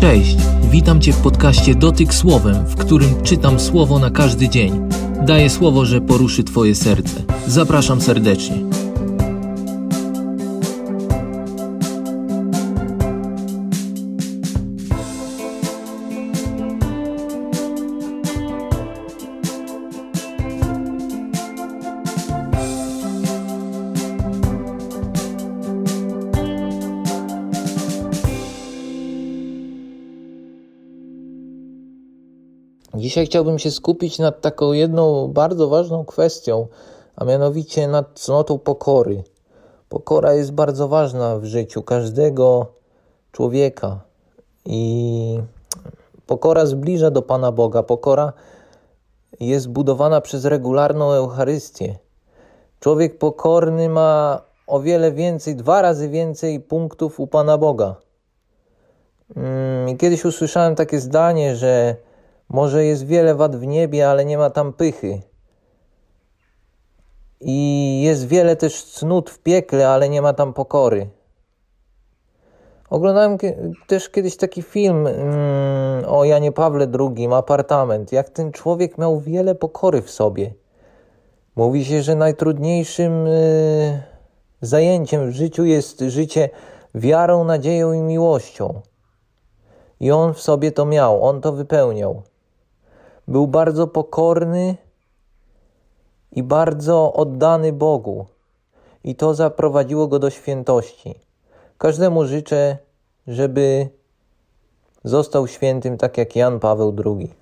Cześć, witam Cię w podcaście Dotyk Słowem, w którym czytam słowo na każdy dzień. Daję słowo, że poruszy Twoje serce. Zapraszam serdecznie. Dzisiaj chciałbym się skupić nad taką jedną bardzo ważną kwestią, a mianowicie nad cnotą pokory. Pokora jest bardzo ważna w życiu każdego człowieka i pokora zbliża do Pana Boga. Pokora jest budowana przez regularną Eucharystię. Człowiek pokorny ma o wiele więcej, dwa razy więcej punktów u Pana Boga. Mm, kiedyś usłyszałem takie zdanie, że może jest wiele wad w niebie, ale nie ma tam pychy. I jest wiele też cnót w piekle, ale nie ma tam pokory. Oglądałem też kiedyś taki film mm, o Janie Pawle II, Apartament. Jak ten człowiek miał wiele pokory w sobie. Mówi się, że najtrudniejszym y, zajęciem w życiu jest życie wiarą, nadzieją i miłością. I on w sobie to miał, on to wypełniał. Był bardzo pokorny i bardzo oddany Bogu, i to zaprowadziło go do świętości. Każdemu życzę, żeby został świętym tak jak Jan Paweł II.